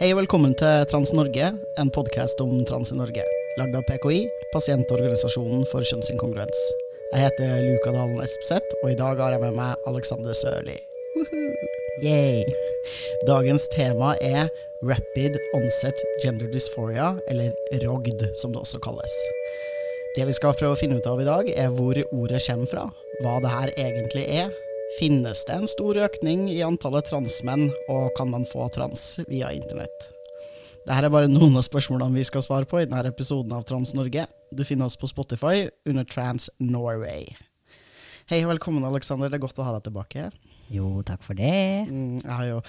Hei og velkommen til Trans Norge, en podkast om trans i Norge. Lagd av PKI, pasientorganisasjonen for kjønnsinkongruens. Jeg heter Luka Dalen Espeseth, og i dag har jeg med meg Alexander Sørli. Dagens tema er Rapid Onset Gender Dysphoria, eller ROGD som det også kalles. Det vi skal prøve å finne ut av i dag, er hvor ordet kommer fra, hva det her egentlig er. Finnes det en stor økning i antallet transmenn, og kan man få trans via internett? Dette er bare noen av spørsmålene vi skal svare på i denne episoden av Trans Norge. Du finner oss på Spotify under Trans Norway. Hei og velkommen, Alexander. Det er godt å ha deg tilbake. Jo, takk for det. Mm, Jeg har jo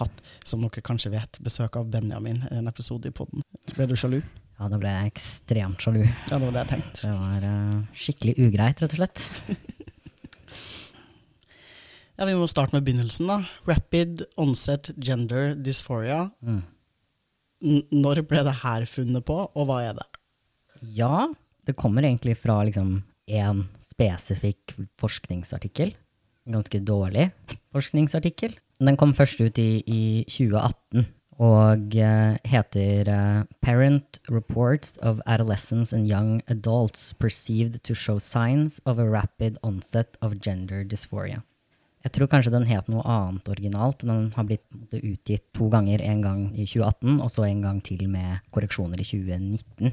hatt, som dere kanskje vet, besøk av Benjamin i en episode i podden. Ble du sjalu? Ja, da ble jeg ekstremt sjalu. Ja, det var det jeg tenkte. Det var uh, skikkelig ugreit, rett og slett. Ja, Vi må starte med begynnelsen. da. Rapid onset gender dysphoria. Mm. Når ble det her funnet på, og hva er det? Ja, det kommer egentlig fra liksom spesifikk forskningsartikkel. En ganske dårlig forskningsartikkel. Den kom først ut i, i 2018 og eh, heter eh, Parent Reports of Adolescents and Young Adults Perceived to Show Signs of a Rapid Onset of Gender Dysphoria. Jeg tror kanskje den het noe annet originalt. Den har blitt utgitt to ganger. En gang i 2018, og så en gang til med korreksjoner i 2019.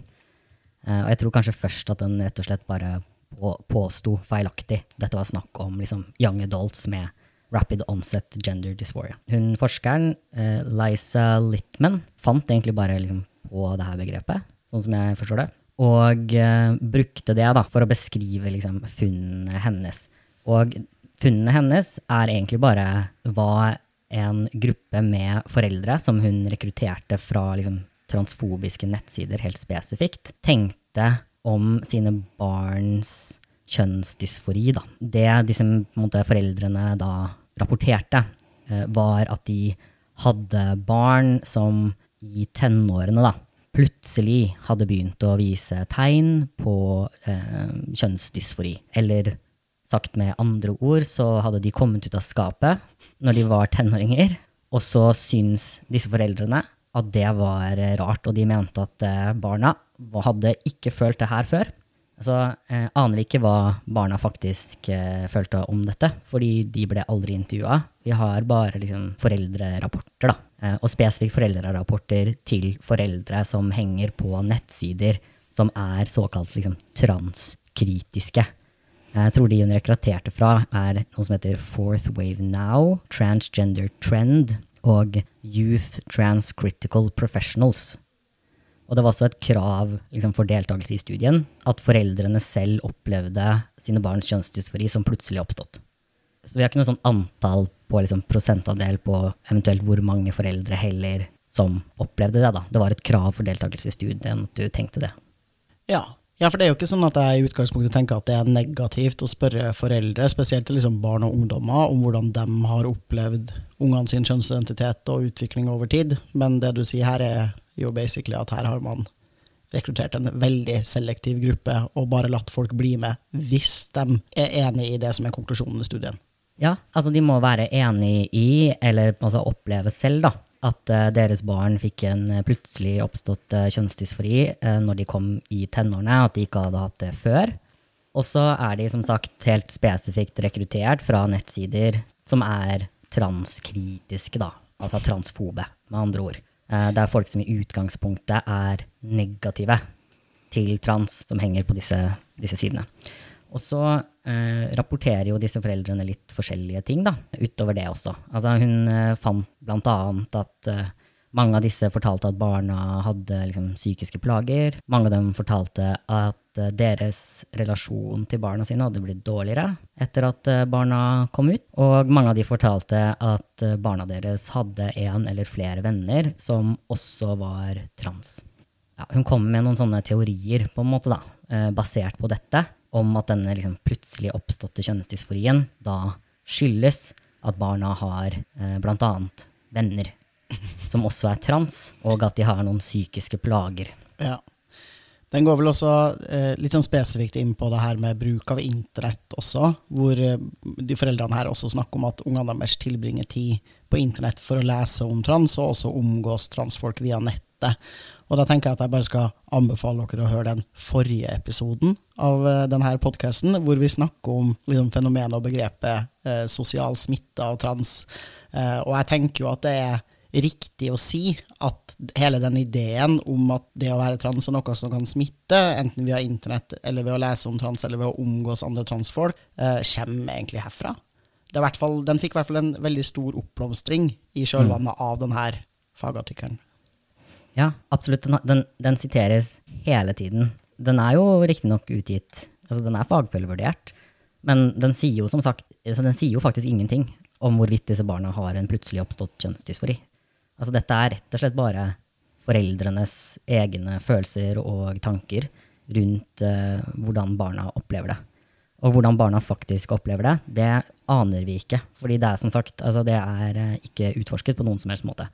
Eh, og jeg tror kanskje først at den rett og slett bare på, påsto feilaktig. Dette var snakk om liksom, young adults med rapid onset gender dysphoria. Hun forskeren, eh, Liza Littman, fant egentlig bare liksom, på det her begrepet, sånn som jeg forstår det. Og eh, brukte det da, for å beskrive liksom, funnene hennes. Og funnene hennes er egentlig bare hva en gruppe med foreldre som hun rekrutterte fra liksom, transfobiske nettsider helt spesifikt, tenkte om sine barns kjønnsdysfori. Da. Det disse måte, foreldrene da rapporterte, eh, var at de hadde barn som i tenårene da, plutselig hadde begynt å vise tegn på eh, kjønnsdysfori. Eller sagt med andre ord, så hadde de kommet ut av skapet når de var tenåringer. Og så syns disse foreldrene at det var rart, og de mente at eh, barna hadde ikke følt det her før. Så eh, aner vi ikke hva barna faktisk eh, følte om dette, fordi de ble aldri intervjua. Vi har bare liksom, foreldrerapporter, da. Eh, og spesifikt foreldrerapporter til foreldre som henger på nettsider som er såkalt liksom, transkritiske. Jeg tror de hun rekrutterte fra, er noe som heter Fourth Wave Now, Transgender Trend og Youth Transcritical Professionals. Og det var også et krav liksom, for deltakelse i studien at foreldrene selv opplevde sine barns kjønnsdysfori som plutselig oppstått. Så vi har ikke noe sånn antall på liksom, prosentandel på eventuelt hvor mange foreldre heller som opplevde det. da. Det var et krav for deltakelse i studien at du tenkte det. Ja. Ja, for det er jo ikke sånn at jeg i utgangspunktet tenker at det er negativt å spørre foreldre, spesielt liksom barn og ungdommer, om hvordan de har opplevd ungene sin kjønnsidentitet og utvikling over tid. Men det du sier her, er jo basically at her har man rekruttert en veldig selektiv gruppe og bare latt folk bli med hvis de er enig i det som er konklusjonen i studien. Ja, altså de må være enig i, eller altså oppleve selv, da, at uh, deres barn fikk en uh, plutselig oppstått uh, kjønnsdysfori når de kom i tenårene, at de ikke hadde hatt det før. Og så er de som sagt helt spesifikt rekruttert fra nettsider som er transkritiske, da. Altså transfobe, med andre ord. det er folk som i utgangspunktet er negative til trans, som henger på disse, disse sidene. Og så eh, rapporterer jo disse foreldrene litt forskjellige ting, da, utover det også. Altså, hun eh, fant annet at eh, mange av disse fortalte at barna hadde liksom, psykiske plager. Mange av dem fortalte at eh, deres relasjon til barna sine hadde blitt dårligere etter at eh, barna kom ut. Og mange av de fortalte at eh, barna deres hadde en eller flere venner som også var trans. Ja, hun kom med noen sånne teorier, på en måte, da, basert på dette. Om at denne liksom plutselig oppståtte kjønnsdysforien da skyldes at barna har eh, annet venner som også er trans, og at de har noen psykiske plager. Ja. Den går vel også eh, litt sånn spesifikt inn på det her med bruk av internett også, hvor eh, de foreldrene her også snakker om at ungene deres tilbringer tid på internett for å lese om trans, og også omgås transfolk via nettet. Og da tenker jeg at jeg bare skal anbefale dere å høre den forrige episoden av eh, denne podkasten, hvor vi snakker om liksom, fenomenet og begrepet eh, sosial smitte av trans. Eh, og jeg tenker jo at det er riktig å si at hele den ideen om at det å være trans er noe som kan smitte, enten via internett eller ved å lese om trans eller ved å omgås andre transfolk, eh, kommer egentlig herfra. Fall, den fikk i hvert fall en veldig stor oppblomstring i kjølvannet mm. av denne fagartikkelen. Ja, absolutt. Den, den, den, siteres hele tiden. Den er jo riktignok utgitt, altså den er fagfølgevurdert, men den sier jo som sagt, altså den sier jo faktisk ingenting om hvorvidt disse barna har en plutselig oppstått kjønnsdysfori. Altså dette er rett og slett bare foreldrenes egne følelser og tanker rundt uh, hvordan barna opplever det. Og hvordan barna faktisk opplever det, det aner vi ikke. Fordi det er som sagt, altså det er uh, ikke utforsket på noen som helst måte.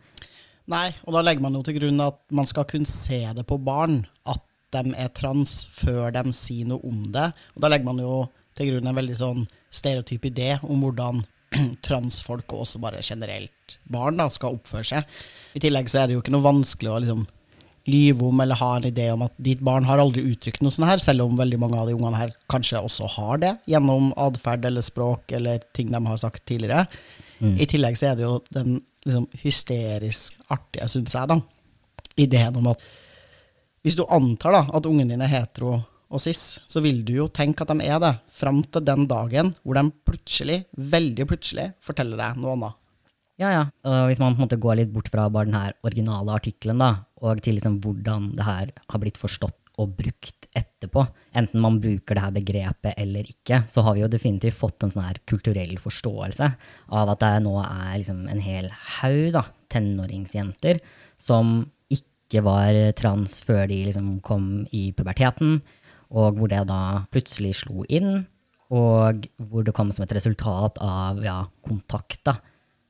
Nei, og da legger man jo til grunn at man skal kunne se det på barn, at de er trans, før de sier noe om det. Og da legger man jo til grunn en veldig sånn stereotyp idé om hvordan transfolk og også bare generelt barn da, skal oppføre seg. I tillegg så er det jo ikke noe vanskelig å liksom lyve om eller ha en idé om at ditt barn har aldri uttrykt noe sånt her, selv om veldig mange av de ungene her kanskje også har det, gjennom atferd eller språk eller ting de har sagt tidligere. Mm. I tillegg så er det jo den liksom, hysterisk artige, syns jeg, da, ideen om at hvis du antar da, at ungen din er hetero og cis, så vil du jo tenke at de er det, fram til den dagen hvor de plutselig, veldig plutselig, forteller deg noe annet. Ja, ja. Og hvis man på en måte går litt bort fra bare den her originale artikkelen, da, og til liksom hvordan det her har blitt forstått og brukt etterpå, enten man bruker det her begrepet eller ikke, så har vi jo definitivt fått en sånn her kulturell forståelse av at det nå er liksom en hel haug da, tenåringsjenter som ikke var trans før de liksom kom i puberteten, og hvor det da plutselig slo inn, og hvor det kom som et resultat av ja, kontakt da,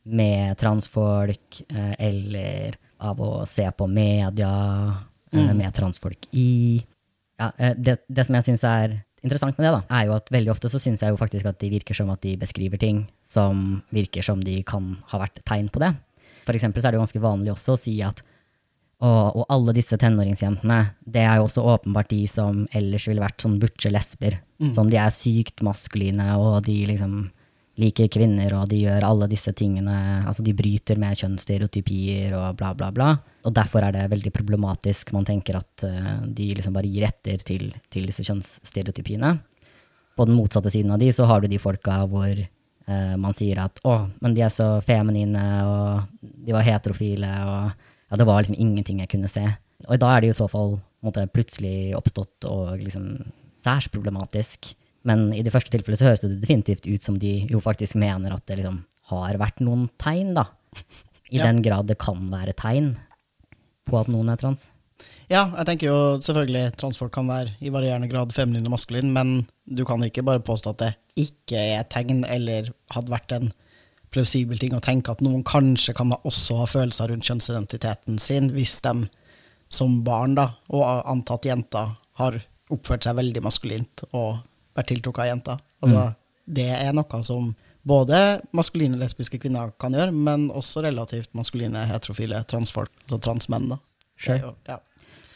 med transfolk, eh, eller av å se på media mm. med transfolk i. Ja, eh, det, det, som jeg syns er interessant med det, da, er jo at veldig ofte så syns jeg jo faktisk at de virker som at de beskriver ting som virker som de kan ha vært tegn på det. For eksempel så er det jo ganske vanlig også å si at og, og, alle disse tenåringsjentene, det er jo også åpenbart de som ellers ville vært sånn butche lesber. Mm. Sånn, de er sykt maskuline, og de liksom liker kvinner, og de gjør alle disse tingene Altså, de bryter med kjønnsstereotypier og bla, bla, bla. Og derfor er det veldig problematisk. Man tenker at uh, de liksom bare gir etter til, til, disse kjønnsstereotypiene. På den motsatte siden av de så har du de folka hvor uh, man sier at å, men de er så feminine, og de var heterofile, og ja, det var liksom ingenting jeg kunne se. Og da er det i så fall måte, plutselig oppstått og liksom særs problematisk. Men i det første tilfellet så høres det definitivt ut som de jo faktisk mener at det liksom har vært noen tegn, da. I ja. den grad det kan være tegn på at noen er trans. Ja, jeg tenker jo selvfølgelig transfolk kan være i varierende grad feminin og maskulin, men du kan ikke bare påstå at det ikke er tegn, eller hadde vært en plausibel ting å tenke at noen kanskje kan også ha følelser rundt kjønnsidentiteten sin, hvis de som barn, da, og antatt jenter, har oppført seg veldig maskulint og vært tiltrukket av jenter. Altså, mm. Det er noe som både maskuline lesbiske kvinner kan gjøre, men også relativt maskuline heterofile transfolk, altså transmenn. da. Sure. Ja.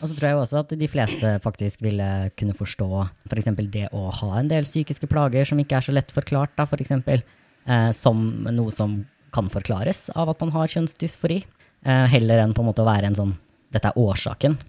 Og så tror jeg også at de fleste faktisk ville kunne forstå f.eks. For det å ha en del psykiske plager som ikke er så lett forklart, da, for eksempel eh, som noe som kan forklares av at man har kjønnsdysfori, eh, heller enn på en måte å være en sånn Dette er årsaken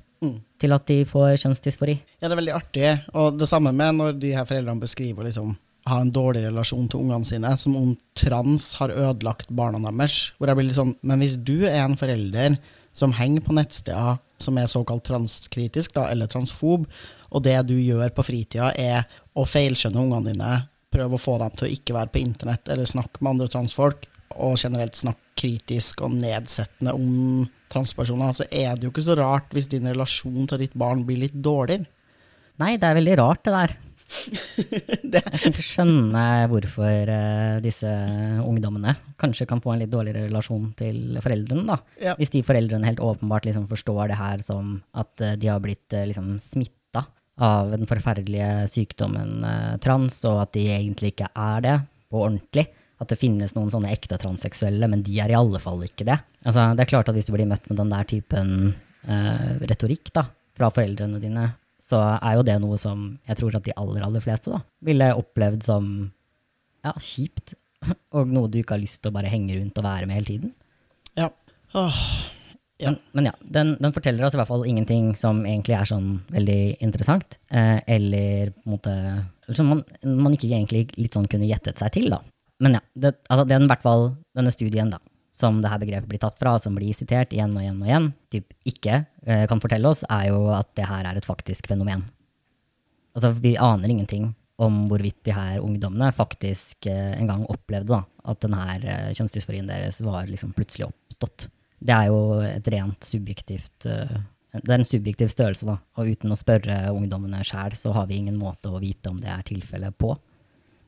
til at de får kjønnsdysfori. Ja, det er veldig artig. Og det samme med når de her foreldrene beskriver liksom ha en dårlig relasjon til ungene sine, som om trans har ødelagt barna deres. Hvor jeg blir litt sånn, Men hvis du er en forelder som henger på nettsteder som er såkalt transkritisk, da, eller transfob, og det du gjør på fritida, er å feilskjønne ungene dine prøve å få dem til å ikke være på internett eller snakke med andre transfolk, og generelt snakke kritisk og nedsettende om transpersoner, så er det jo ikke så rart hvis din relasjon til ditt barn blir litt dårligere. Nei, det er veldig rart, det der. det, Jeg kan ikke skjønne hvorfor eh, disse ungdommene kanskje kan få en litt dårligere relasjon til foreldrene, da. Ja. Hvis de foreldrene helt åpenbart liksom forstår det her som at eh, de har blitt eh, liksom smitta av den forferdelige sykdommen trans, og at de egentlig ikke er det på ordentlig. At det finnes noen sånne ekte transseksuelle, men de er i alle fall ikke det. Altså, det er klart at hvis du blir møtt med den der typen eh, retorikk da, fra foreldrene dine, så er jo det noe som jeg tror at de aller, aller fleste da, ville opplevd som ja, kjipt, og noe du ikke har lyst til å bare henge rundt og være med hele tiden. ja. Åh, Ja. Men, men ja, den, den forteller oss i hvert fall ingenting som egentlig er sånn veldig interessant, eh, eller på en måte som man, man ikke egentlig litt sånn kunne gjettet seg til, da. Men ja, det, altså den, hvert fall, denne studien da, som det her begrepet blir tatt fra, og som blir sitert igjen og igjen og igjen, typ ikke eh, kan fortelle oss, er jo at det her er et faktisk fenomen. Altså, vi aner ingenting om hvorvidt de her ungdommene faktisk eh, en gang opplevde da, at denne eh, kjønnsdysforien deres var liksom plutselig oppstått. Det er jo et rent subjektivt eh, Det er en subjektiv størrelse, da. Og uten å spørre ungdommene sjæl, så har vi ingen måte å vite om det er tilfellet på.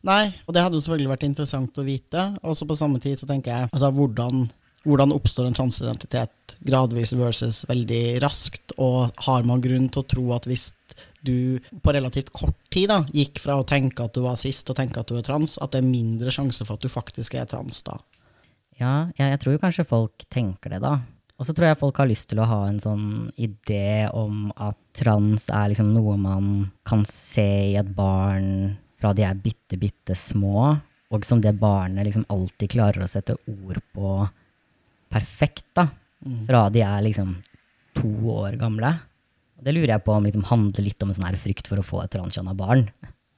Nei, og det hadde jo selvfølgelig vært interessant å vite. Og så på samme tid så tenker jeg altså hvordan, hvordan oppstår en transidentitet gradvis versus veldig raskt? Og har man grunn til å tro at hvis du på relativt kort tid da, gikk fra å tenke at du var sist og tenke at du er trans, at det er mindre sjanse for at du faktisk er trans da? Ja, jeg, jeg tror jo kanskje folk tenker det, da. Og så tror jeg folk har lyst til å ha en sånn idé om at trans er liksom noe man kan se i et barn fra de er bitte, bitte små, og som det barnet liksom alltid klarer å sette ord på perfekt, da. Fra de er liksom to år gamle. Det lurer jeg på om liksom handler litt om en sånn her frykt for å få et transkjønna barn.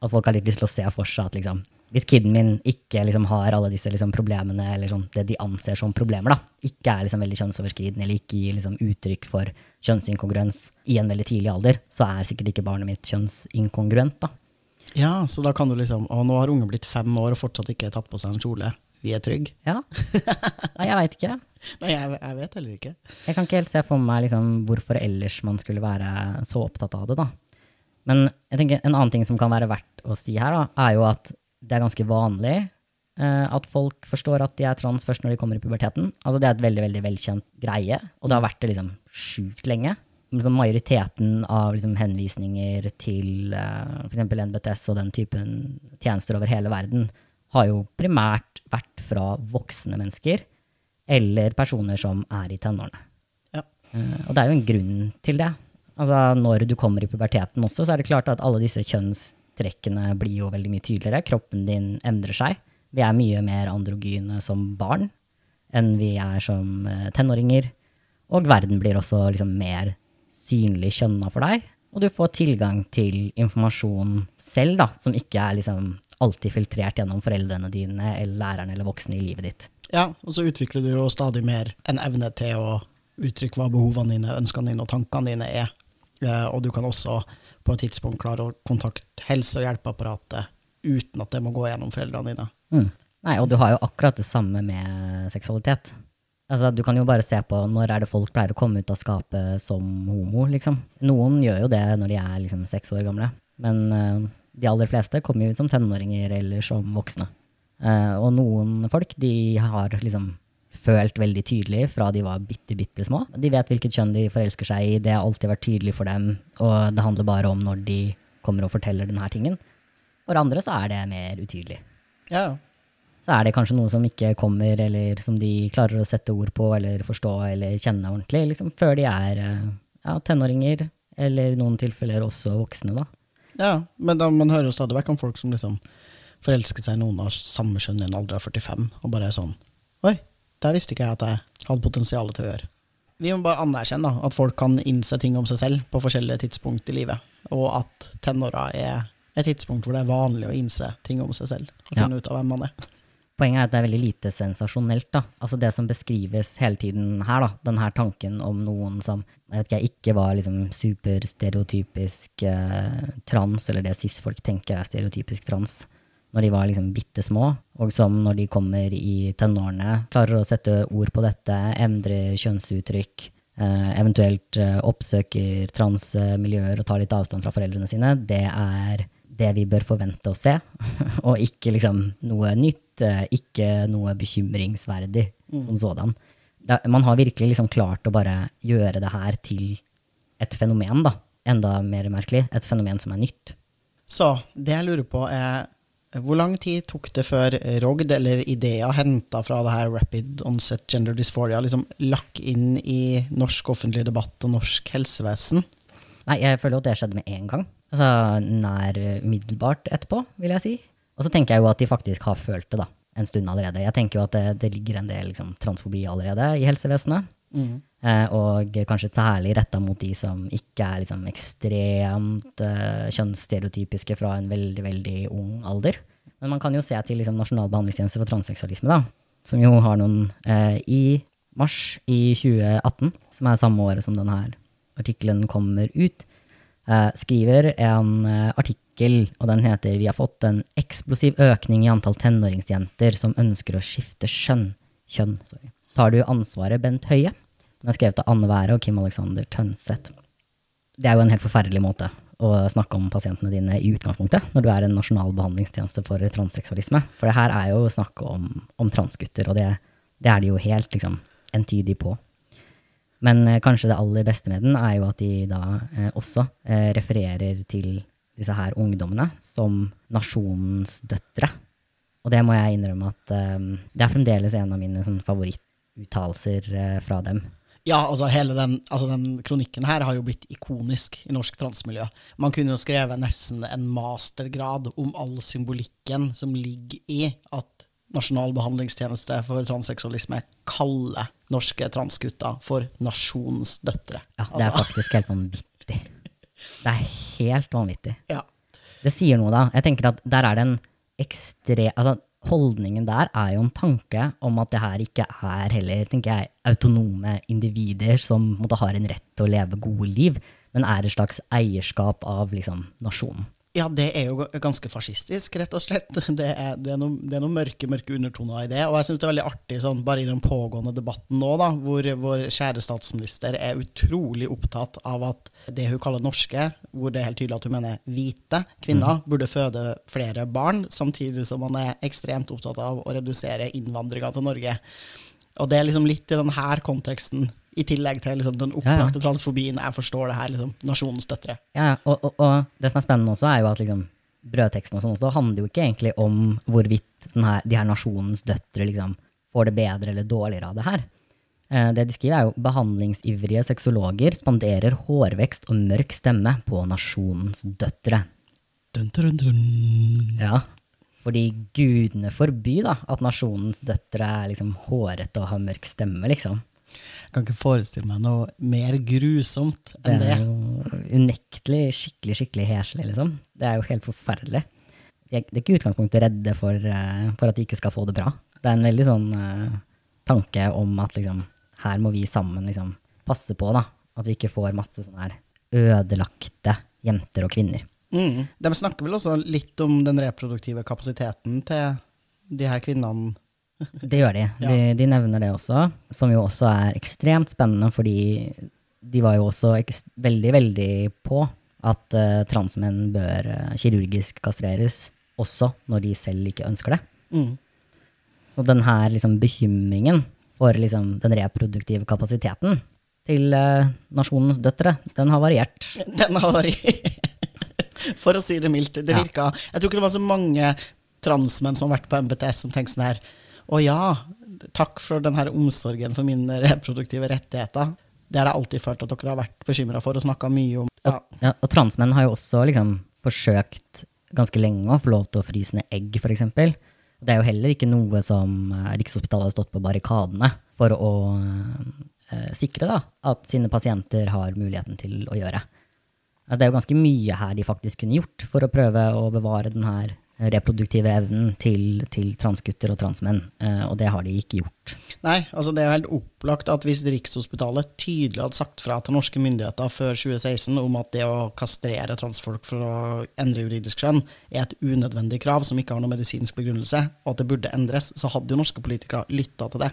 At folk har litt lyst til å se for seg at liksom, hvis kiden min ikke liksom har alle disse liksom problemene, eller sånn, det de anser som problemer, da, ikke er liksom veldig kjønnsoverskridende, eller ikke gir liksom uttrykk for kjønnsinkongruens i en veldig tidlig alder, så er sikkert ikke barnet mitt kjønnsinkongruent. da. Ja, så da kan du liksom Å, nå har ungen blitt fem år og fortsatt ikke tatt på seg en kjole. Vi er trygge. Ja. Nei, jeg veit ikke. Nei, jeg, jeg vet heller ikke. Jeg kan ikke helt se for meg liksom, hvorfor ellers man skulle være så opptatt av det. da. Men jeg tenker en annen ting som kan være verdt å si her, da, er jo at det er ganske vanlig eh, at folk forstår at de er trans først når de kommer i puberteten. Altså Det er et veldig veldig velkjent greie, og det har vært det liksom sjukt lenge. Liksom majoriteten av liksom henvisninger til uh, f.eks. NBTS og den typen tjenester over hele verden har jo primært vært fra voksne mennesker eller personer som er i tenårene. Ja. Uh, og det er jo en grunn til det. Altså, når du kommer i puberteten også, så er det klart at alle disse kjønnstrekkene blir jo veldig mye tydeligere. Kroppen din endrer seg. Vi er mye mer androgyne som barn enn vi er som eh, tenåringer. Og verden blir også liksom mer synlig kjønna for deg. Og du får tilgang til informasjon selv, da, som ikke er liksom alltid filtrert gjennom foreldrene dine eller læreren eller voksne i livet ditt. Ja, og så utvikler du jo stadig mer en evne til å uttrykke hva behovene dine, ønskene dine og tankene dine er. Eh, og du kan også på et tidspunkt klare å kontakte helse- og hjelpeapparatet uten at det må gå gjennom foreldrene dine. Mm. Nei, og du har jo akkurat det samme med seksualitet. Altså, du kan jo bare se på når er det folk pleier å komme ut av skapet som homo, liksom. Noen gjør jo det når de er liksom seks år gamle, men uh, de aller fleste kommer jo ut som tenåringer eller som voksne. Uh, og noen folk, de har liksom følt veldig tydelig fra de var bitte, bitte små. De vet hvilket kjønn de forelsker seg i, det har alltid vært tydelig for dem, og det handler bare om når de kommer og forteller denne tingen. For andre så er det mer utydelig Ja. Så er det kanskje noe som ikke kommer, eller som de klarer å sette ord på, eller forstå, eller kjenne ordentlig, liksom før de er eh, ja, tenåringer, eller i noen tilfeller også voksne, da. Ja, men da, man hører jo stadig vekk om folk som liksom forelsker seg i noen av samme kjønn i en alder av 45, og bare er sånn Oi, der visste ikke jeg at jeg hadde potensial til å gjøre. Vi må bare anerkjenne da, at folk kan innse ting om seg selv på forskjellige tidspunkt i livet, og at tenåra er et tidspunkt hvor det er vanlig å innse ting om seg selv, og Ja. finne ut av hvem man er. Poenget er at det er veldig lite sensasjonelt, da. Altså det som beskrives hele tiden her, da. Den tanken om noen som jeg vet ikke, ikke var liksom superstereotypisk eh, trans, eller det cis-folk tenker er stereotypisk trans, når de var liksom bitte små, og som når de kommer i tenårene, klarer å sette ord på dette, endrer kjønnsuttrykk, eh, eventuelt eh, oppsøker transmiljøer og tar litt avstand fra foreldrene sine, det er det vi bør forvente å se, og ikke liksom noe nytt, eh, ikke noe bekymringsverdig som sådan. Da, man har virkelig liksom klart å bare gjøre det her til et fenomen, da. Enda mer merkelig. Et fenomen som er nytt. Så det jeg lurer på, er hvor lang tid tok det før Rogd eller ideer henta fra det her Rapid Onset Gender Dysphoria liksom lakk inn i norsk offentlig debatt og norsk helsevesen? Nei, jeg føler at det skjedde med en gang. Altså nær middelbart etterpå, vil jeg si. Og så tenker jeg jo at de faktisk har følt det, da. En stund allerede. Jeg tenker jo at det, det ligger en del liksom, transfobi allerede i helsevesenet. Eh, og kanskje særlig retta mot de som ikke er liksom, ekstremt eh, kjønnsstereotypiske fra en veldig, veldig ung alder. Men man kan jo se til liksom, Nasjonal behandlingstjeneste for transseksualisme, da, som jo har noen eh, i mars i 2018, som er samme året som denne artikkelen kommer ut, skriver en eh, artikkel, og den heter 'Vi har fått en eksplosiv økning i antall tenåringsjenter som ønsker å skifte skjønn'. Kjønn, sorry. Tar du ansvaret, Bent Høie? Den er skrevet av Anne Være og Kim Alexander Tønseth. Det er jo en helt forferdelig måte å snakke om pasientene dine i utgangspunktet, når du er en nasjonal behandlingstjeneste for transseksualisme. For det her er jo snakk om, om transgutter, og det, det er de jo helt liksom, entydig på. Men eh, kanskje det aller beste med den er jo at de da eh, også eh, refererer til disse her ungdommene som nasjonens døtre. Og det må jeg innrømme at det er fremdeles en av mine sånn, favorittuttalelser fra dem. Ja, altså hele den, altså den kronikken her har jo blitt ikonisk i norsk transmiljø. Man kunne jo skrevet nesten en mastergrad om all symbolikken som ligger i at Nasjonal behandlingstjeneste for transseksualisme kaller norske transgutter for nasjonens døtre. Ja, det er Altså, faktisk helt vanvittig. Det er helt vanvittig. ja. Det sier noe, da. Jeg tenker at der er det en ekstre... Altså, holdningen der er jo en tanke om at det her ikke er heller, tenker jeg, autonome individer som måtte har en rett til å leve gode liv, men er et slags eierskap av liksom nasjonen. Ja, det er jo ganske fascistisk, rett og slett. Det er, det er, noen, det er noen mørke mørke undertoner i det. Og jeg syns det er veldig artig, sånn, bare i den pågående debatten nå, da, hvor vår kjære statsminister er utrolig opptatt av at det hun kaller norske, hvor det er helt tydelig at hun mener hvite kvinner, burde føde flere barn, samtidig som man er ekstremt opptatt av å redusere innvandringa til Norge. Og det er liksom litt i denne konteksten, i tillegg til liksom den opplagte transfobien jeg forstår det her, liksom, nasjonens døtre. Ja, og, og, og det som er spennende også, er jo at liksom, brødteksten og sånn også handler jo ikke egentlig om hvorvidt her, de her nasjonens døtre liksom, får det bedre eller dårligere av det her. Eh, Det de skriver, er jo behandlingsivrige sexologer spanderer hårvekst og mørk stemme på nasjonens døtre. Dun, dun, dun. Ja, fordi gudene forby da, at nasjonens døtre er liksom hårete og har mørk stemme, liksom. Jeg kan ikke forestille meg noe mer grusomt Det enn det. er jo unektelig skikkelig, skikkelig heslig, liksom. Det er jo helt forferdelig. Jeg det er ikke utgangspunktet redde for, eh, for at de ikke skal få det bra. Det er en veldig sånn uh, tanke om at liksom, her må vi sammen liksom passe på, da. At vi ikke får masse sånne her ødelagte jenter og kvinner. Mm. De snakker vel også litt om den reproduktive kapasiteten til de her kvinnene. Det gjør de. de. De nevner det også, som jo også er ekstremt spennende, fordi de var jo også ekst- veldig, veldig på at uh, transmenn bør uh, kirurgisk kastreres, også når de selv ikke ønsker det. Mm. Så denne liksom, bekymringen for liksom, den reproduktive kapasiteten til uh, nasjonens døtre, den har variert. Den har variert. For å si det mildt. Det Ja. virka Jeg tror ikke det var så mange transmenn som har vært på MBTS som tenkte sånn her Å ja, takk for denne omsorgen for mine reproduktive rettigheter. Det har jeg alltid følt at dere har vært bekymra for og snakka mye om. Ja. Ja, og transmenn har jo også liksom, forsøkt ganske lenge å få lov til å fryse ned egg, f.eks. Det er jo heller ikke noe som eh, Rikshospitalet har stått på barrikadene for å eh, sikre da, at sine pasienter har muligheten til å gjøre. Det er jo ganske mye her de faktisk kunne gjort for å prøve å bevare den her reproduktive evnen til, til transgutter og transmenn, eh, og det har de ikke gjort. Nei, altså det er helt opplagt at hvis Rikshospitalet tydelig hadde sagt fra til norske myndigheter før 2016 om at det å kastrere transfolk for å endre juridisk skjønn er et unødvendig krav som ikke har noen medisinsk begrunnelse, og at det burde endres, så hadde jo norske politikere lytta til det.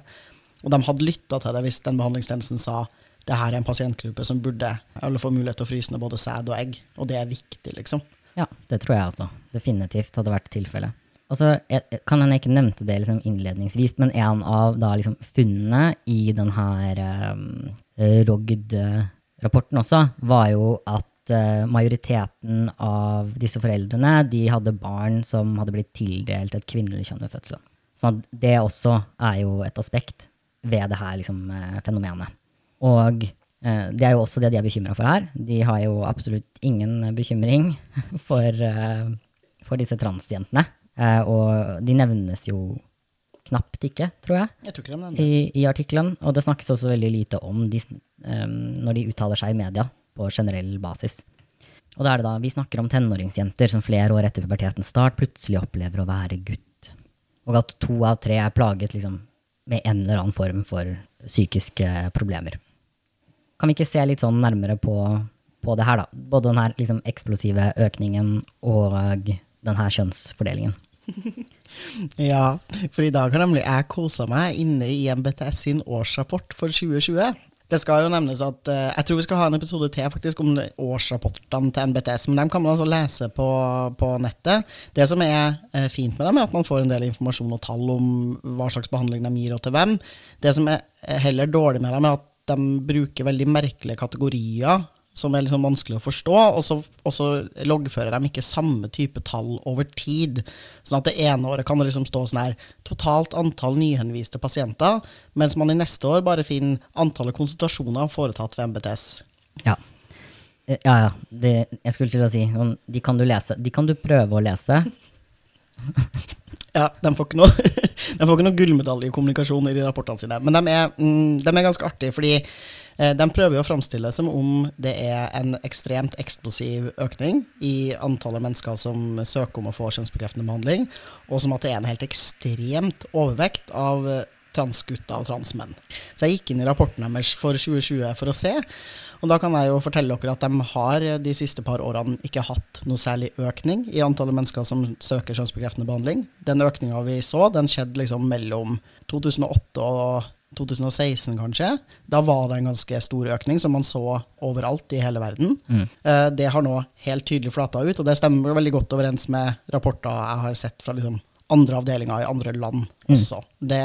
Og de hadde lytta til det hvis den behandlingstjenesten sa det her er en pasientgruppe som burde eller få mulighet til å fryse ned både sæd og egg, og det er viktig, liksom. Ja, det tror jeg også. Definitivt hadde vært tilfellet. Og jeg- kan jeg ikke nevnte det liksom innledningsvis, men en av da liksom funnene i den her um, ROGD-rapporten også, var jo at uh, majoriteten av disse foreldrene, de hadde barn som hadde blitt tildelt et kvinnelig kjønn ved fødselen. Så det også er jo et aspekt ved det her liksom, eh, fenomenet. Og det er jo også det de er bekymra for her. De har jo absolutt ingen bekymring for, eh, for disse transjentene. Eh, og de nevnes jo knapt ikke, tror jeg, Jeg tror ikke i, i artikkelen. Og det snakkes også veldig lite om de, eh, når de uttaler seg i media på generell basis. Og da er det da, vi snakker om tenåringsjenter som flere år etter pubertetens start plutselig opplever å være gutt. Og at to av tre er plaget liksom, med en eller annen form for psykiske problemer. Kan vi ikke se litt sånn nærmere på, på det her, da? Både den her liksom, eksplosive økningen og den her kjønnsfordelingen. Ja, for i dag har nemlig jeg kosa meg inne i MBTS sin årsrapport for 2020. Det skal jo nevnes at uh, Jeg tror vi skal ha en episode til faktisk om årsrapportene til NBTS, men dem kan man altså lese på, på nettet. Det som er uh, fint med dem, er at man får en del informasjon og tall om hva slags behandling de gir og til hvem. Det som er eh, heller dårlig med dem, er at de bruker veldig merkelige kategorier som er liksom vanskelig å forstå, og så, og så loggfører de ikke samme type tall over tid. Sånn at det ene året kan det liksom stå sånn her totalt antall nyhenviste pasienter, mens man i neste år bare finner antallet konsultasjoner foretatt ved MBTS. Ja. Eh, Ja, ja. Det, jeg skulle til å si sånn, De kan du lese. De kan du prøve å lese. Ja, de får ikke noe, de får ikke noe gullmedalje i de rapportene sine. Men de er, mm, de er ganske artige, fordi eh, de prøver å framstille det som om det er en ekstremt eksplosiv økning i antallet mennesker som søker om å få kjønnsbekreftende behandling, og som at det er en helt ekstremt overvekt av transgutter og transmenn. Så jeg gikk inn i rapporten deres for 2020 for å se, og da kan jeg jo fortelle dere at de har de siste par årene ikke hatt noe særlig økning i antallet mennesker som søker kjønnsbekreftende behandling. Den økninga vi så, den skjedde liksom mellom 2008 og 2016, kanskje. Da var det en ganske stor økning, som man så overalt i hele verden. Mm. Det har nå helt tydelig flata ut, og det stemmer veldig godt overens med rapporter jeg har sett fra liksom andre avdelinger i andre land også. Det,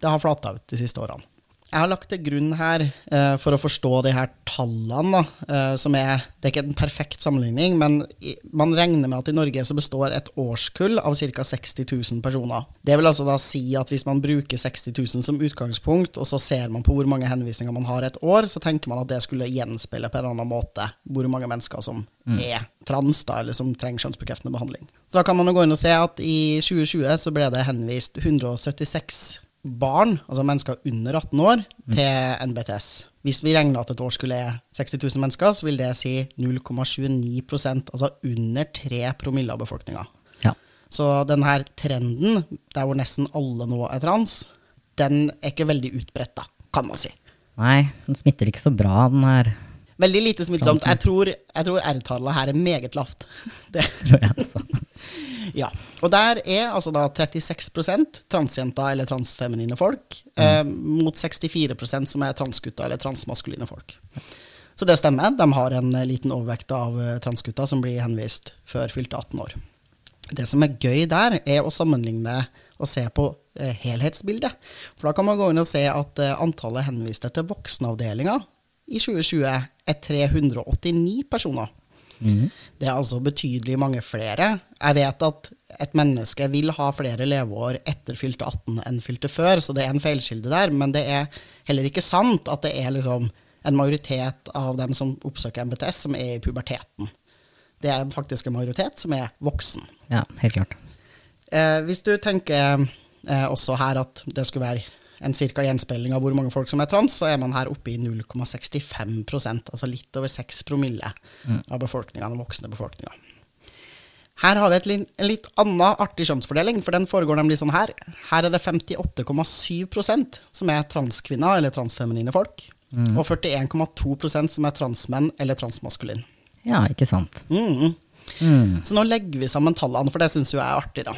det har flata ut de siste årene. Jeg har lagt til grunn her, eh, for å forstå de her tallene, da, eh, som er Det er ikke en perfekt sammenligning, men i, man regner med at i Norge så består et årskull av ca. 60 000 personer. Det vil altså da si at hvis man bruker 60 000 som utgangspunkt, og så ser man på hvor mange henvisninger man har et år, så tenker man at det skulle gjenspeile på en annen måte hvor mange mennesker som er trans, da, eller som trenger kjønnsbekreftende behandling. Så da kan man jo gå inn og se at i 2020 så ble det henvist 176 barn, altså mennesker under 18 år, til NBTS. Hvis vi regner at et år skulle er 60 000 mennesker, så vil det si 0,29% altså under 3 promille av befolkninga. Ja. Så denne trenden, der hvor nesten alle nå er trans, den er ikke veldig utbredt, da, kan man si. Nei, den smitter ikke så bra, den her, Veldig lite smittsomt. Jeg tror, jeg tror R-tallet her er meget lavt. Det, tror jeg. Så. Ja. Og der er altså da 36% transjenter eller transfeminine folk, eh, mot 64% som er transgutter eller transmaskuline folk. Så det stemmer. De har en eh, liten overvekt av eh, transgutter som blir henvist før fylte 18 år. Det som er gøy der, er å sammenligne og se på eh, helhetsbildet. For da kan man gå inn og se at eh, antallet henviste til voksenavdelinga i 2020 er 389 personer. Det er altså betydelig mange flere. Jeg vet at et menneske vil ha flere leveår etter fylte 18 enn fylte før, så det er en feilkilde der, men det er heller ikke sant at det er liksom en majoritet av dem som oppsøker MBTS, som er i puberteten. Det er faktisk en majoritet som er voksen. Ja, helt klart. Eh, hvis du tenker eh, også her at det skulle være en cirka gjenspeiling av hvor mange folk som er trans, så er man her oppe i 0,65% altså litt over 6 promille av befolkninga, den voksne befolkninga. Her har vi et en litt annen artig kjønnsfordeling, for den foregår nemlig sånn her. Her er det 58,7% som er transkvinner eller transfeminine folk, og 41,2% som er transmenn eller transmaskulin. Ja, ikke sant. Mm. Mm. Så nå legger vi sammen tallene, for det syns jo jeg er artig, da.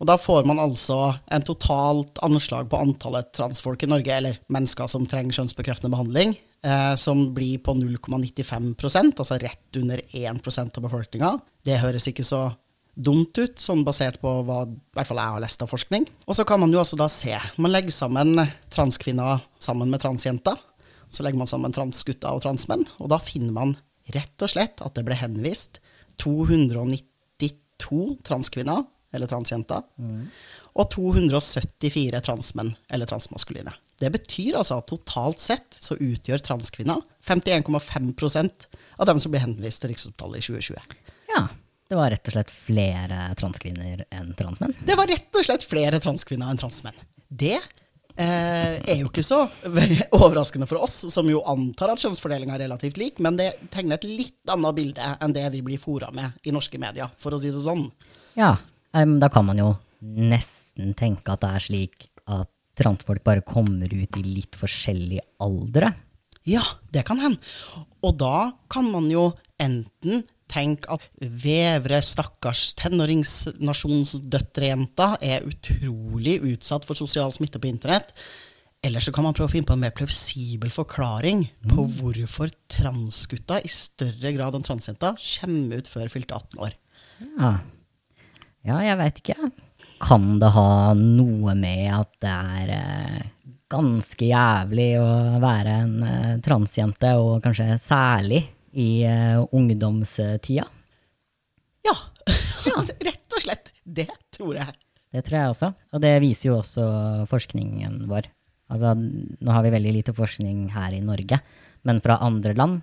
Og da får man altså en totalt anslag på antallet transfolk i Norge, eller mennesker som trenger kjønnsbekreftende behandling, eh, som blir på 0,95% altså rett under 1% av befolkninga. Det høres ikke så dumt ut, sånn basert på hva i hvert fall jeg har lest av forskning. Og så kan man jo altså da se. Man legger sammen transkvinner sammen med transjenter. Så legger man sammen transgutter og transmenn, og da finner man rett og slett at det ble henvist 292 transkvinner, eller transjenter, og 274 transmenn, eller transmaskuline. Det betyr altså at totalt sett så utgjør transkvinner 51,5% av dem som blir henvist til Riksopptalet i 2020. Ja. Det var rett og slett flere transkvinner enn transmenn. Det var rett og slett flere transkvinner enn transmenn. Det eh, er jo ikke så overraskende for oss, som jo antar at kjønnsfordelinga er relativt lik, men det tegner et litt annet bilde enn det vi blir fora med i norske medier, for å si det sånn. Ja, em, da kan man jo nesten tenke at det er slik at transfolk bare kommer ut i litt forskjellige aldre. Ja, det kan hende. Og da kan man jo enten tenke at vevre, stakkars tenåringsnasjonsdøtrejenta er utrolig utsatt for sosial smitte på internett. Eller så kan man prøve å finne på en mer plausibel forklaring på hvorfor transgutta i større grad enn transjenta kommer ut før fylte 18 år. Ja, ja jeg veit ikke. Kan det ha noe med at det er eh, ganske jævlig å være en eh, transjente, og kanskje særlig i eh, ungdomstida? Ja, rett og slett. Det tror jeg. Det tror jeg også, og det viser jo også forskningen vår. Altså, nå har vi veldig lite forskning her i Norge, men fra andre land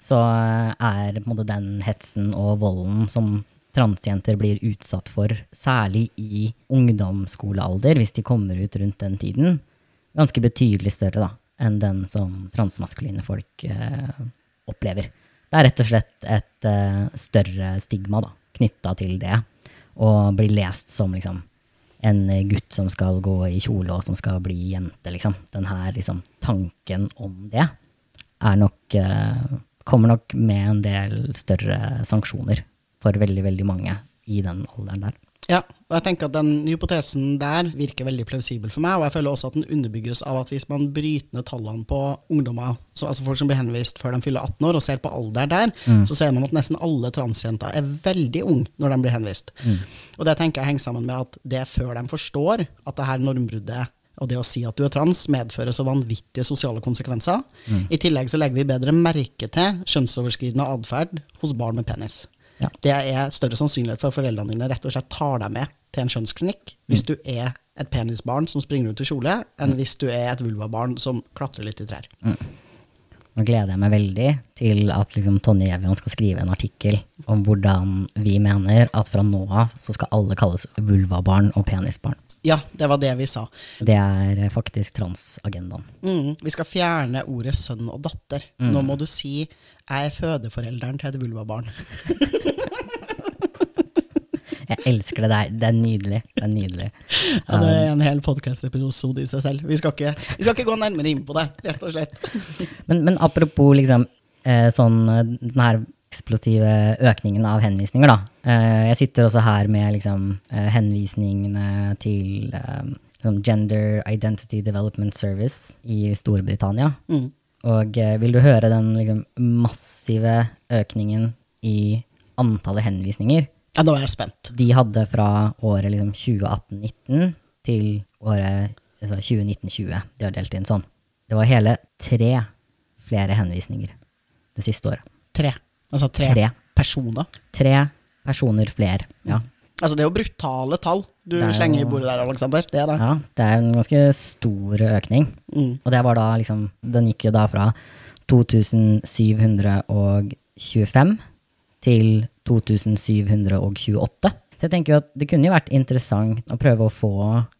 så er på en måte den hetsen og volden som transjenter blir utsatt for, særlig i ungdomsskolealder, hvis de kommer ut rundt den tiden, ganske betydelig større da, enn den som transmaskuline folk eh, opplever. Det er rett og slett et eh, større stigma da, knytta til det, og blir lest som liksom en gutt som skal gå i kjole og som skal bli jente, liksom. Den liksom, tanken om det er nok eh, Kommer nok med en del større sanksjoner for veldig, veldig mange i den alderen der. Ja, og jeg tenker at den hypotesen der virker veldig plausibel for meg, og jeg føler også at den underbygges av at hvis man bryter ned tallene på ungdommer, så, altså folk som blir henvist før de fyller 18 år, og ser på alder der, så ser man at nesten alle transjenter er veldig unge når de blir henvist. Og det tenker jeg henger sammen med at det er før de forstår at det her normbruddet og det å si at du er trans medfører så vanvittige sosiale konsekvenser. I tillegg så legger vi bedre merke til kjønnsoverskridende atferd hos barn med penis. Ja. Det er større sannsynlighet for at foreldrene dine rett og slett tar deg med til en kjønnsklinikk hvis du er et penisbarn som springer ut i kjole, enn hvis du er et vulvabarn som klatrer litt i trær. Nå gleder jeg meg veldig til at liksom, Tonje Gjevjan skal skrive en artikkel om hvordan vi mener at fra nå av så skal alle kalles vulvabarn og penisbarn. Ja, det var det vi sa. Det er eh, faktisk transagendaen. Mm, vi skal fjerne ordet sønn og datter. Nå må du si 'jeg er fødeforelderen til et vulvabarn'. Jeg elsker det der. Det er nydelig. Det er nydelig. Ja, det er en hel podkast-episode i seg selv. Vi skal, ikke, vi skal ikke gå nærmere inn på det, rett og slett. Men, men apropos liksom, eh, sånn, eh, den her eksplosive økningen av henvisninger, da. Eh, jeg sitter også her med liksom, eh, henvisningene til sånn Gender Identity Development Service i Storbritannia. Mm. Og vil du høre den liksom, massive økningen i antallet henvisninger? Ja, nå er jeg spent. De hadde fra året liksom, 2018-19 til året altså 2019-20. De har delt inn sånn. Det var hele tre flere henvisninger det siste året. Tre. Altså tre, Tre. personer. Tre personer flere. Ja. Altså, det er jo brutale tall du er jo- slenger i bordet der, Alexander. Det er det. ja, det er en ganske stor økning. Mm. Og det var da liksom Den gikk jo da fra 2725 til 2728. Så jeg tenker jo at det kunne jo vært interessant å prøve å få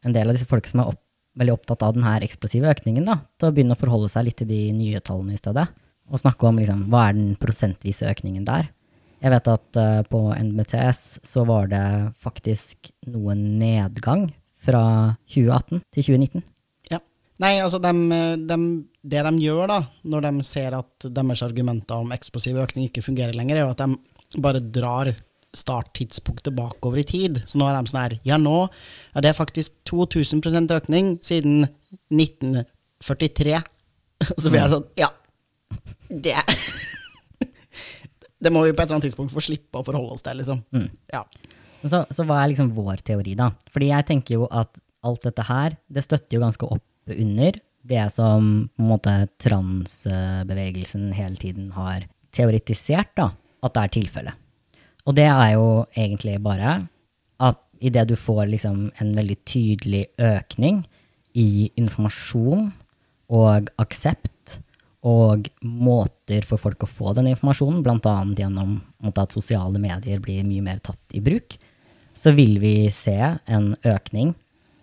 en del av disse folka som er opp, veldig opptatt av den her eksplosive økningen, da, til å begynne å forholde seg litt til de nye tallene i stedet. Og snakke om liksom, hva er den prosentvise økningen der. Jeg vet at uh, på NBTS så var det faktisk noe nedgang fra 2018 til 2019. Ja. Nei, altså de, de, det de gjør da, når de ser at deres argumenter om eksplosiv økning ikke fungerer lenger, er jo at de bare drar starttidspunktet bakover i tid. Så nå er de sånn her Ja, nå ja, det er faktisk 2000 økning siden 1943. Så blir jeg sånn Ja, Det Det må vi på et eller annet tidspunkt få slippe å forholde oss til, liksom. Mm. Ja. Så, så hva er liksom vår teori, da? Fordi jeg tenker jo at alt dette her, det støtter jo ganske opp under det som på en måte transbevegelsen hele tiden har teoretisert, da, at det er tilfellet. Og det er jo egentlig bare at idet du får liksom en veldig tydelig økning i informasjon og aksept og måter for folk å få den informasjonen, bl.a. gjennom at sosiale medier blir mye mer tatt i bruk, så vil vi se en økning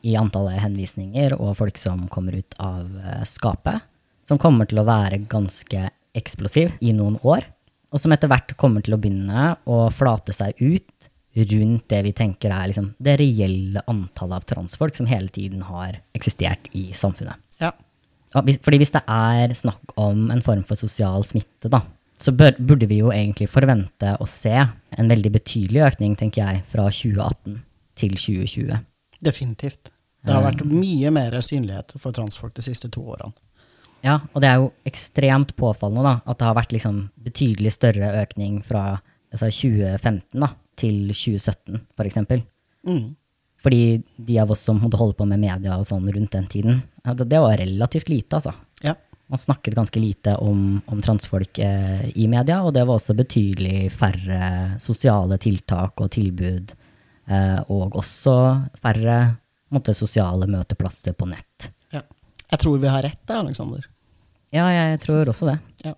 i antallet henvisninger og folk som kommer ut av eh, skapet, som kommer til å være ganske eksplosiv i noen år, og som etter hvert kommer til å begynne å flate seg ut rundt det vi tenker er liksom det reelle antallet av transfolk som hele tiden har eksistert i samfunnet. ja. Fordi hvis det er snakk om en form for sosial smitte, da, så bør, burde vi jo egentlig forvente å se en veldig betydelig økning, tenker jeg, fra 2018 til 2020. Definitivt. Det har vært mye mer synlighet for transfolk de siste to årene. Ja, og det er jo ekstremt påfallende da, at det har vært liksom betydelig større økning fra altså 2015 da, til 2017, for eksempel. Mm. Fordi de av oss som måtte holde på med media og sånn rundt den tiden, det, det var relativt lite, altså. Ja. Man snakket ganske lite om, om transfolk eh, i media, og det var også betydelig færre sosiale tiltak og tilbud, eh, og også færre måtte, sosiale møteplasser på nett. ja. Jeg tror vi har rett der, Aleksander. Ja, jeg tror også det. Ja.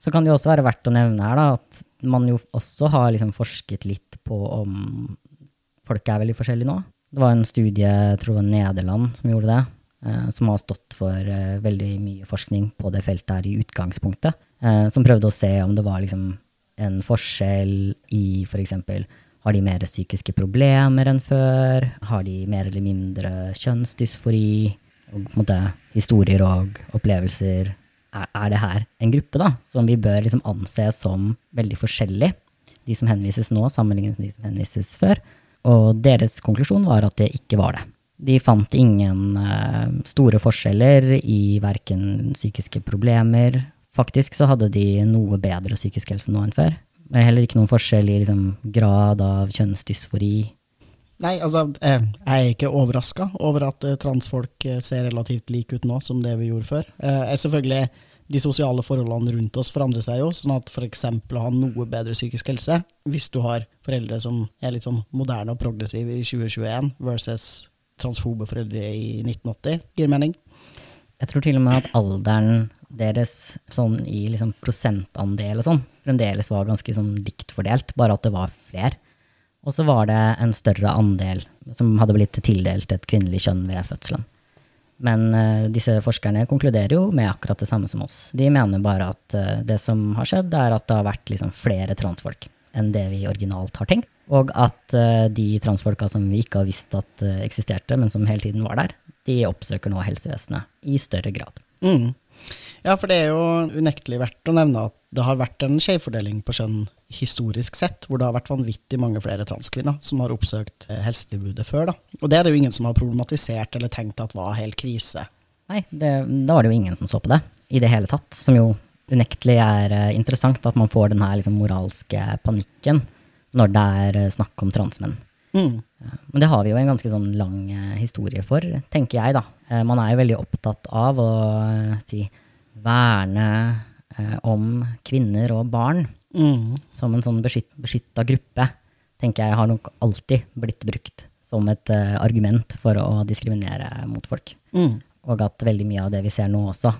Så kan det jo også være verdt å nevne her da, at man jo også har liksom forsket litt på om folk er veldig forskjellige nå. Det var en studie, jeg tror det var Nederland, som gjorde det, eh, som har stått for eh, veldig mye forskning på det feltet her i utgangspunktet, eh, som prøvde å se om det var liksom en forskjell i for eksempel har de mer psykiske problemer enn før? Har de mer eller mindre kjønnsdysfori? Og på en måte historier og opplevelser. Er, er det her en gruppe da, som vi bør liksom anse som veldig forskjellig? De som henvises nå, sammenlignet med de som henvises før. Og deres konklusjon var at det ikke var det. De fant ingen eh, store forskjeller i verken psykiske problemer. Faktisk så hadde de noe bedre psykisk helse nå enn før. Men heller ikke noen forskjell i liksom, grad av kjønnsdysfori. Nei, altså, eh, jeg er ikke overraska over at eh, transfolk ser relativt like ut nå som det vi gjorde før. Jeg er selvfølgelig De sosiale forholdene rundt oss forandrer seg jo, sånn at f.eks. å ha noe bedre psykisk helse, hvis du har foreldre som er litt sånn moderne og progressive i 2021 versus transfobe foreldre i 1980, gir mening. Jeg tror til og med at alderen deres sånn i liksom prosentandel og sånn, fremdeles var ganske sånn likt fordelt, bare at det var flere. Og så var det en større andel som hadde blitt tildelt et kvinnelig kjønn ved fødselen. Men uh, disse forskerne konkluderer jo med akkurat det samme som oss. De mener bare at uh, det som har skjedd, er at det har vært liksom flere transfolk enn det vi originalt har tenkt. Og at uh, de transfolka som vi ikke har visst at eksisterte, men som hele tiden var der, de oppsøker nå helsevesenet i større grad. Mm. Ja, for det er jo unektelig verdt å nevne at det har vært en skjevfordeling på kjønn historisk sett, hvor det har vært vanvittig mange flere transkvinner som har oppsøkt eh, helsetilbudet før. da. Og det er det jo ingen som har problematisert eller tenkt at var helt krise. Nei, det, da var det jo ingen som så på det i det hele tatt. Som jo unektelig er eh, interessant, at man får den her liksom, moralske panikken når det er eh, snakk om transmenn. Mm. Men det har vi jo en ganske sånn lang historie for, tenker jeg, da. Man er jo veldig opptatt av å si verne om kvinner og barn Mm. som en sånn beskytt, beskytta gruppe, tenker jeg har nok alltid blitt brukt som et uh, argument for å diskriminere mot folk. Mm. Og at veldig mye av det vi ser nå også,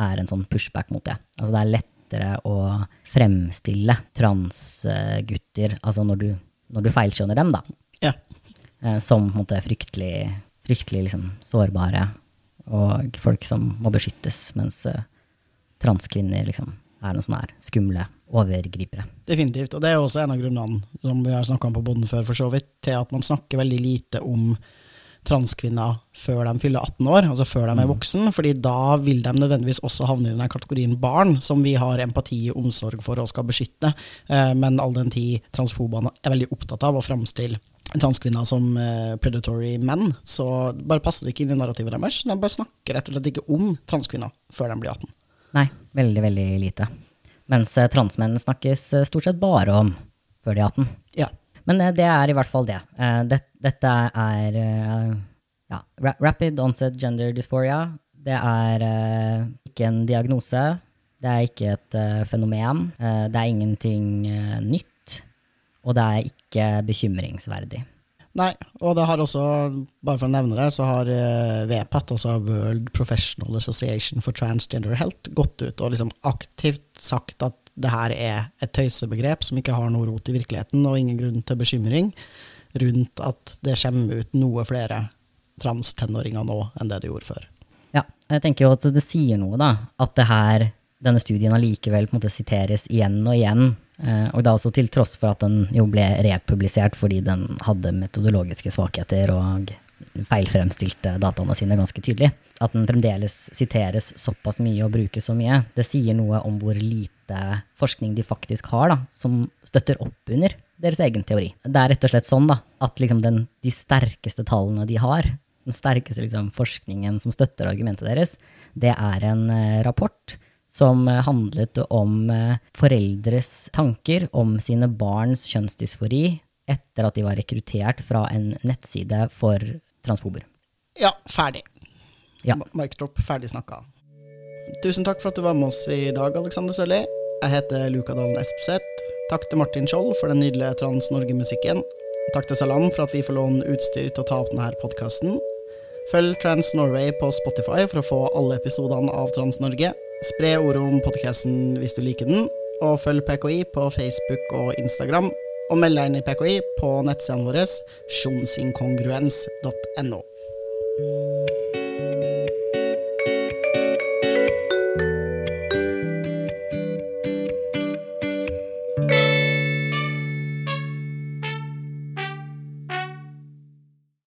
er en sånn pushback mot det. Altså det er lettere å fremstille transgutter, altså når du, når du feilskjønner dem, da, Ja. uh, som måte fryktelig, fryktelig liksom sårbare og folk som må beskyttes, mens eh, transkvinner liksom er noen sånne her skumle overgripere. Definitivt. Og det er jo også en av grunnene, som vi har snakka om på Bodden før, for så vidt, til at man snakker veldig lite om transkvinner før de fyller 18 år, altså før de er voksen, fordi da vil de nødvendigvis også havne i den kategorien barn, som vi har empati og omsorg for og skal beskytte. Eh, Men all den tid transfobene er veldig opptatt av å framstille transkvinner som eh, predatory menn, så bare passer det ikke inn i narrativet deres. De bare snakker rett og slett ikke om transkvinner før de blir 18. Nei, Veldig, veldig lite. Mens eh, transmenn snakkes eh, stort sett bare om før de er 18. Ja. Men eh, det er i hvert fall det. Dette er ja, rapid onset gender dysphoria. Det er ikke en diagnose. Det er ikke et fenomen. Det er ingenting nytt. Og det er ikke bekymringsverdig. Nei, og det har også, bare for å nevne det, så har eh, VPAT, altså World Professional Association for Transgender Health, gått ut og liksom aktivt sagt at det her er et tøysebegrep som ikke har noe rot i virkeligheten, og ingen grunn til bekymring rundt at det kommer ut noe flere transtenåringer nå enn det det gjorde før. Ja, jeg tenker jo at det sier noe, da. At det her, denne studien allikevel på en måte siteres igjen og igjen. Eh, og da også til tross for at den jo ble republisert fordi den hadde metodologiske svakheter og feilfremstilte dataene sine ganske tydelig. At den fremdeles siteres såpass mye og brukes så mye, det sier noe om hvor lite forskning de faktisk har, da, som støtter opp under deres egen teori. Det er rett og slett sånn da, at liksom den, de sterkeste tallene de har, den sterkeste liksom, forskningen som støtter argumentet deres, det er en eh, rapport som eh, handlet om eh, foreldres tanker om sine barns kjønnsdysfori etter at de var rekruttert fra en nettside for transfober. Ja, ferdig. Ja. Ma- ferdig snakka. Tusen takk for at du var med oss i dag, Alexander Sørli. Jeg heter Luka Dalen Espseth. Takk til Martin Skjold for den nydelige Trans-Norge-musikken. Takk til Salam for at vi får låne utstyr til å ta opp denne podkasten. Følg Trans Norway på Spotify for å få alle episodene av Trans Norge. Spre ordet om podkasten hvis du liker den, og følg PKI på Facebook og Instagram. Og meld deg inn i PKI på nettsidene våre sjonsinkongruens.no.